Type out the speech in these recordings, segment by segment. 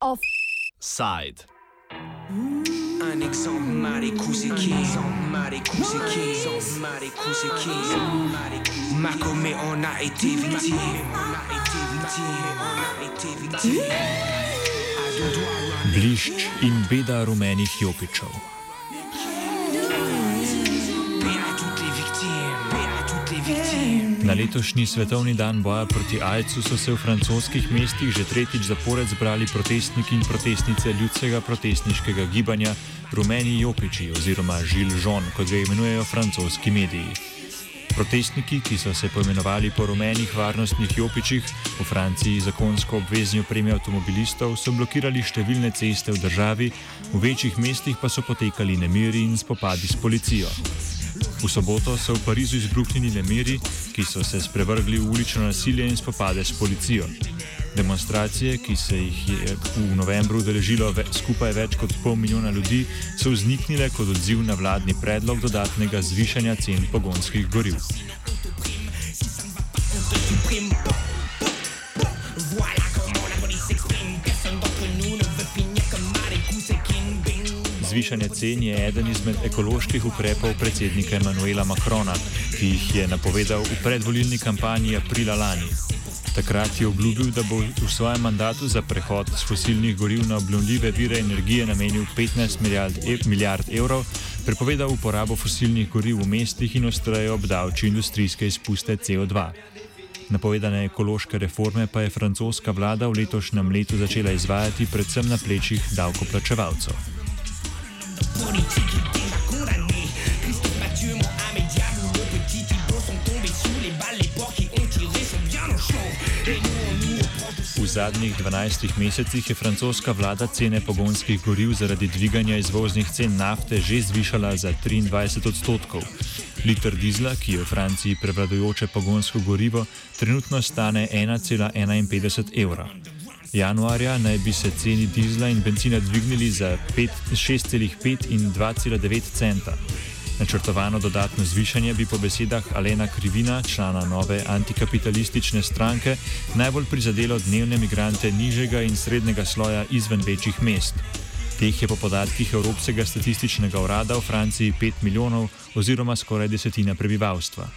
Offside. Un exemple mal écouté, mal écouté, mal écouté. Macomé, on a été victime, on a été victime, on a été victime. Blišč in beda rumenih jopičev. Na letošnji svetovni dan boja proti AIDS-u so se v francoskih mestih že tretjič zapored zbrali protestniki in protestnice ljudskega protestniškega gibanja Rumeni Jopiči oziroma Žil Žon, kot ga imenujejo francoski mediji. Protestniki, ki so se poimenovali po rumenih varnostnih jopičih, v Franciji zakonsko obvezni opremi avtomobilistov, so blokirali številne ceste v državi, v večjih mestih pa so potekali nemiri in spopadi s policijo. V soboto so v Parizu izbruhnili nemiri, ki so se sprevrgli v ulično nasilje in spopade s policijo. Demonstracije, ki se jih je v novembru udeležilo ve skupaj več kot pol milijona ljudi, so vzniknile kot odziv na vladni predlog dodatnega zvišanja cen pogonskih goriv. Zvišanje cen je eden izmed ekoloških ukrepov predsednika Emanuela Macrona, ki jih je napovedal v predvolilni kampanji aprila lani. Takrat je obljubil, da bo v svojem mandatu za prehod z fosilnih goriv na obnovljive vire energije namenil 15 milijard, e milijard evrov, prepovedal uporabo fosilnih goriv v mestih in ostreje obdavčil industrijske izpuste CO2. Napovedane ekološke reforme pa je francoska vlada v letošnjem letu začela izvajati predvsem na plečih davkoplačevalcev. V zadnjih 12 mesecih je francoska vlada cene pogonskih goriv zaradi dviganja izvoznih cen nafte že zvišala za 23 odstotkov. Liter dizla, ki je v Franciji prevladujoče pogonsko gorivo, trenutno stane 1,51 evra. Januarja naj bi se ceni dizla in benzina dvignili za 5 6,5 in 2,9 centa. Načrtovano dodatno zvišanje bi po besedah Alena Krivina, člana nove antikapitalistične stranke, najbolj prizadelo dnevne migrante nižjega in srednjega sloja izven večjih mest. Teh je po podatkih Evropskega statističnega urada v Franciji 5 milijonov oziroma skoraj desetina prebivalstva.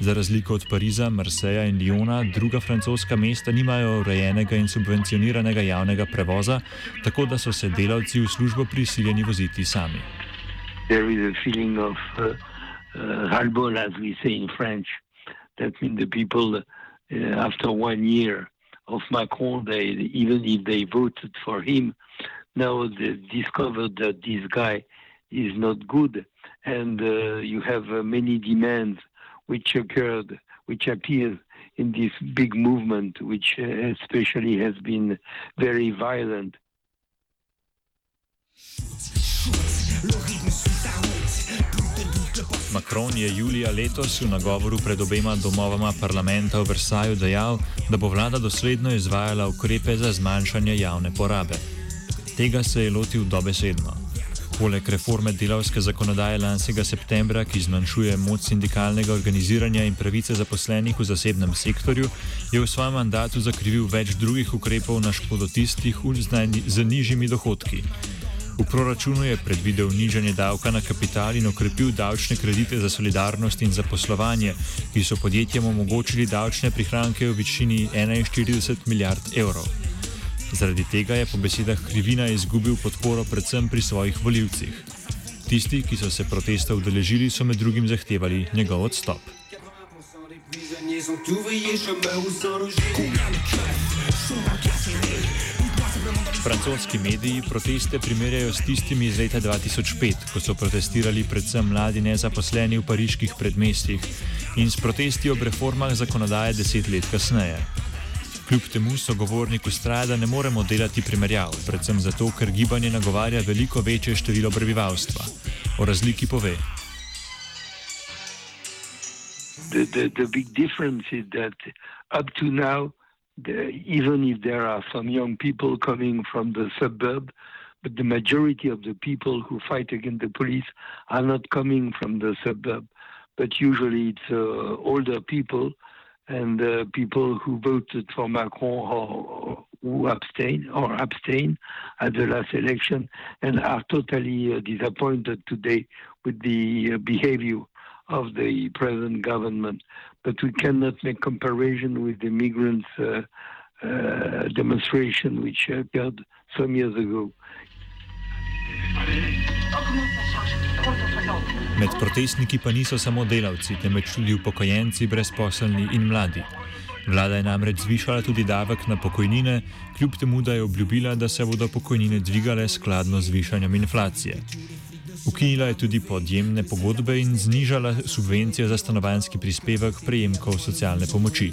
Za razliko od Pariza, Marseja in Lyona, druga francoska mesta nimajo urejenega in subvencioniranega javnega prevoza, tako da so se delavci v službo prisiljeni voziti sami. There is a feeling of uh, uh, ras-le-bol, as we say in French. That means the people, uh, after one year of Macron, they even if they voted for him, now they discovered that this guy is not good, and uh, you have many demands which occurred, which appear in this big movement, which especially has been very violent. Macron je julija letos v nagovoru pred obema domovama parlamenta v Versaju dejal, da bo vlada dosledno izvajala ukrepe za zmanjšanje javne porabe. Tega se je lotil dobesedno. Poleg reforme delavske zakonodaje lanskega septembra, ki zmanjšuje moč sindikalnega organiziranja in pravice zaposlenih v zasebnem sektorju, je v svojem mandatu zakrivil več drugih ukrepov na škodo tistih z nižjimi dohodki. V proračunu je predvidel nižanje davka na kapital in okrepil davčne kredite za solidarnost in zaposlovanje, ki so podjetjem omogočili davčne prihranke v višini 41 milijard evrov. Zaradi tega je po besedah Krivina izgubil podporo predvsem pri svojih voljivcih. Tisti, ki so se protesta udeležili, so med drugim zahtevali njegov odstop. 80% des prisonniers sont ouvriers, chômeurs ou sans loger. Combien de keufs sont dans Francoski mediji proteste primerjajo s tistimi iz leta 2005, ko so protestirali predvsem mladi nezaposleni v pariških predmestjih in s protesti ob reformah zakonodaje deset let kasneje. Kljub temu sogovornik ustraja, da ne moremo delati primerjav, predvsem zato, ker gibanje nagovarja veliko večje število prebivalstva. O razliki pove. the, the, the big difference is that up to now, even if there are some young people coming from the suburb, but the majority of the people who fight against the police are not coming from the suburb, but usually it's uh, older people and uh, people who voted for Macron or, who abstain or abstain at the last election and are totally uh, disappointed today with the uh, behavior of the present government. But we cannot make comparison with the migrants' uh, uh, demonstration which occurred some years ago. Med protestniki pa niso samo delavci, temveč tudi upokojenci, brezposelni in mladi. Vlada je namreč zvišala tudi davek na pokojnine, kljub temu, da je obljubila, da se bodo pokojnine dvigale skladno z višanjem inflacije. Ukinila je tudi podjemne pogodbe in znižala subvencije za stanovanjski prispevek prejemkov socialne pomoči.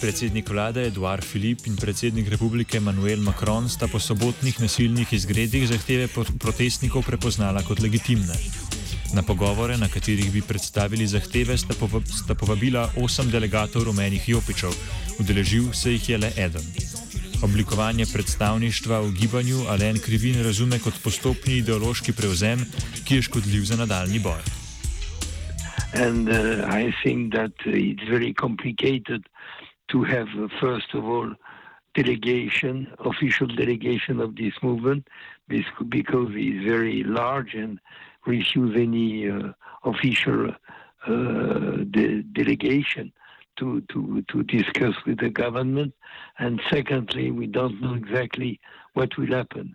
Predsednik vlade Eduard Filip in predsednik republike Manuel Macron sta po sobotnih nasilnih izgredih zahteve protestnikov prepoznala kot legitimne. Na pogovore, na katerih bi predstavili zahteve, sta, povab sta povabila osem delegatov rumenih jopičev, udeležil se jih je le eden. Oblikovanje predstavništva v gibanju Alen Krivin razume kot postopni ideološki prevzem, ki je škodljiv za nadaljni boj. And uh, I think that it's very complicated to have, uh, first of all, delegation, official delegation of this movement, because it's very large and refuse any uh, official uh, de- delegation to, to, to discuss with the government. And secondly, we don't know exactly what will happen.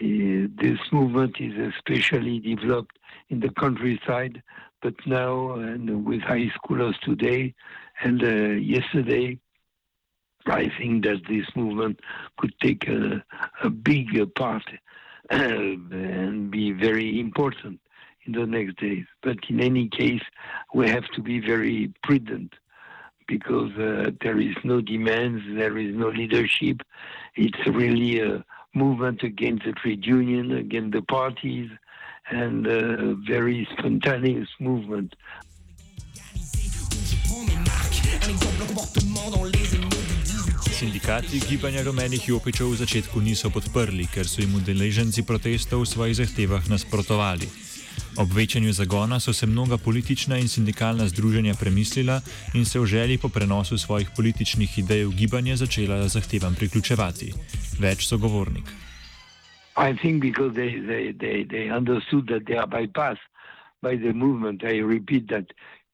Uh, this movement is especially developed in the countryside, but now and with high schoolers today and uh, yesterday, I think that this movement could take a, a big part and be very important in the next days. But in any case, we have to be very prudent because uh, there is no demands, there is no leadership. It's really a movement against the trade union, against the parties, and a very spontaneous movement. Sindikati gibanja rumenih jopičev v začetku niso podprli, ker so jim udeleženci protestov v svojih zahtevah nasprotovali. Ob večanju zagona so se mnoga politična in sindikalna združenja premislila in se v želji po prenosu svojih političnih idej v gibanje začela zahtevam priključevati. Več sogovornik. I think because they, they, they, they understood that they are bypassed by the movement. I repeat that.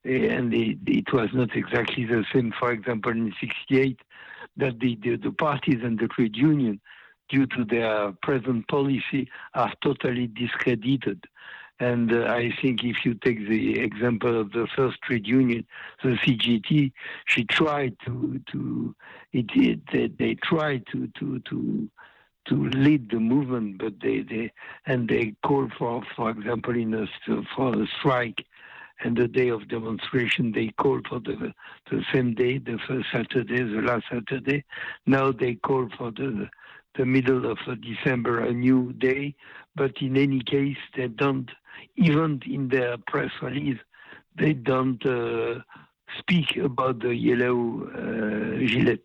Eh, and they, it was not exactly the same, for example, in 68, that the, the, the parties and the trade union, due to their present policy, are totally discredited. And uh, I think if you take the example of the first trade union, the CGT, she tried to to it, it they, tried to to to to lead the movement, but they, they and they called for, for example, in a for a strike, and the day of demonstration they called for the the same day, the first Saturday, the last Saturday. Now they call for the the middle of December, a new day. But in any case, they don't even in their press release, they don't uh, speak about the yellow uh, gilet.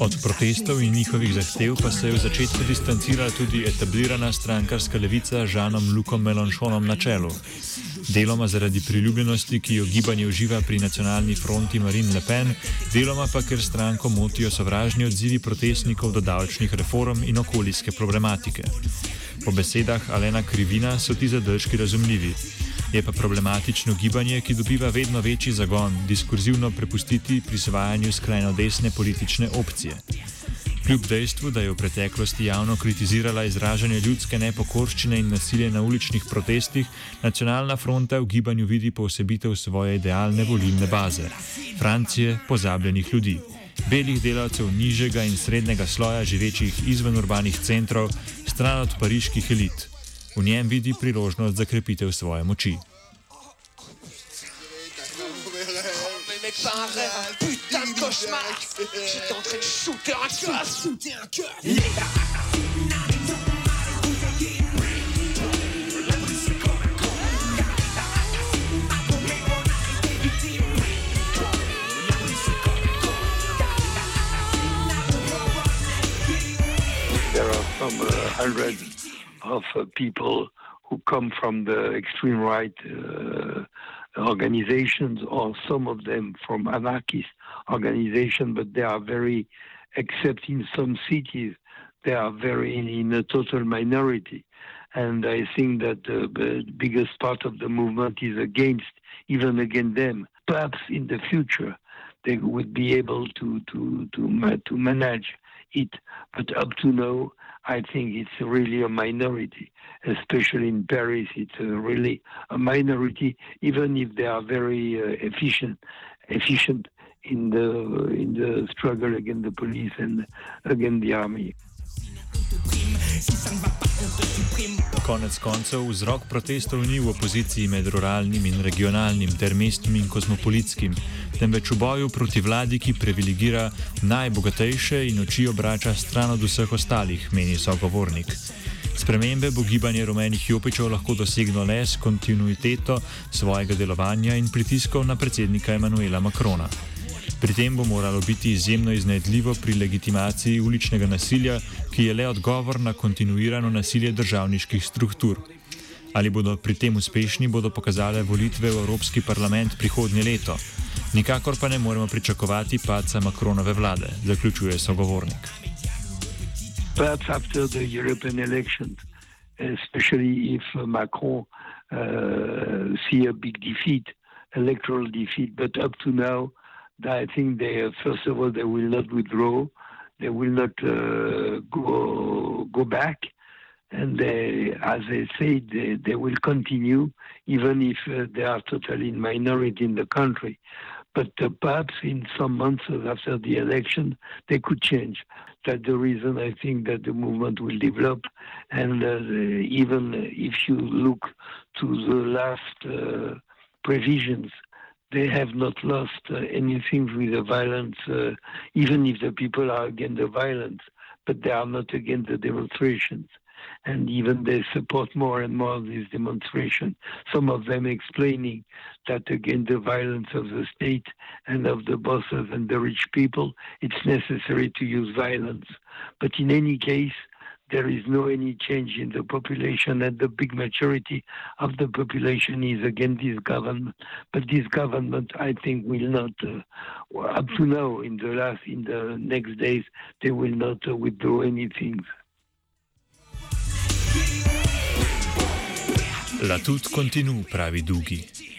Od protestov in njihovih zahtev pa se je v začetku distancirala tudi etablirana strankarska levica z Žanom Lukom Melonšonom na čelu. Deloma zaradi priljubljenosti, ki jo gibanje uživa pri nacionalni fronti Marine Le Pen, deloma pa ker stranko motijo sovražni odzivi protestnikov do davčnih reform in okoljske problematike. Po besedah Alena Krivina so ti zadržki razumljivi. Je pa problematično gibanje, ki dobiva vedno večji zagon, diskurzivno prepustiti prisvajanju skrajno desne politične opcije. Kljub dejstvu, da je v preteklosti javno kritizirala izražanje ljudske nepokorščine in nasilje na uličnih protestih, nacionalna fronta v gibanju vidi posebitev svoje idealne volilne baze - Francije pozabljenih ljudi, belih delavcev nižjega in srednjega sloja, živečih izven urbanih centrov, stran od pariških elit. V njem vidi priložnost za krepitev svoje moči. Putain de cauchemar, j'étais en train de shooter un cœur, shooter un cœur. Les There are some uh, hundred of uh, people who come from the extreme right uh, organizations, or some of them from anarchist organizations, but they are very, except in some cities, they are very in, in a total minority. And I think that the biggest part of the movement is against, even against them. Perhaps in the future, they would be able to, to, to, to manage it. But up to now, I think it's really a minority, especially in Paris. It's really a minority, even if they are very uh, efficient, efficient in the in the struggle against the police and against the army. Konec koncev vzrok protestov ni v opoziciji med ruralnim in regionalnim ter mestnim in kosmopolitskim, temveč v boju proti vladi, ki privilegira najbogatejše in oči obrača stran od vseh ostalih, meni sogovornik. Spremembe bo gibanje rumenih jopičev lahko doseglo le s kontinuiteto svojega delovanja in pritiskov na predsednika Emanuela Makrona. Pri tem bo moralo biti izjemno iznajdljivo pri legitimaciji uličnega nasilja, ki je le odgovor na kontinuirano nasilje državniških struktur. Ali bodo pri tem uspešni, bodo pokazale volitve v Evropski parlament prihodnje leto. Nikakor pa ne moremo pričakovati paca Makronove vlade, zaključuje sogovornik. Perhaps after the European elections, especially if Macron uh, see a big defeat, electoral defeat, but up to now, I think they, first of all, they will not withdraw, they will not uh, go go back, and they, as I said, they, they will continue, even if uh, they are totally in minority in the country. But uh, perhaps in some months after the election, they could change. That's the reason I think that the movement will develop. And uh, even if you look to the last uh, previsions they have not lost uh, anything with the violence, uh, even if the people are against the violence, but they are not against the demonstrations. And even they support more and more these demonstrations. Some of them explaining that against the violence of the state and of the bosses and the rich people, it's necessary to use violence. But in any case, there is no any change in the population and the big majority of the population is against this government but this government i think will not uh, up to now in the last in the next days they will not uh, withdraw anything La tut continu pravi Dugi.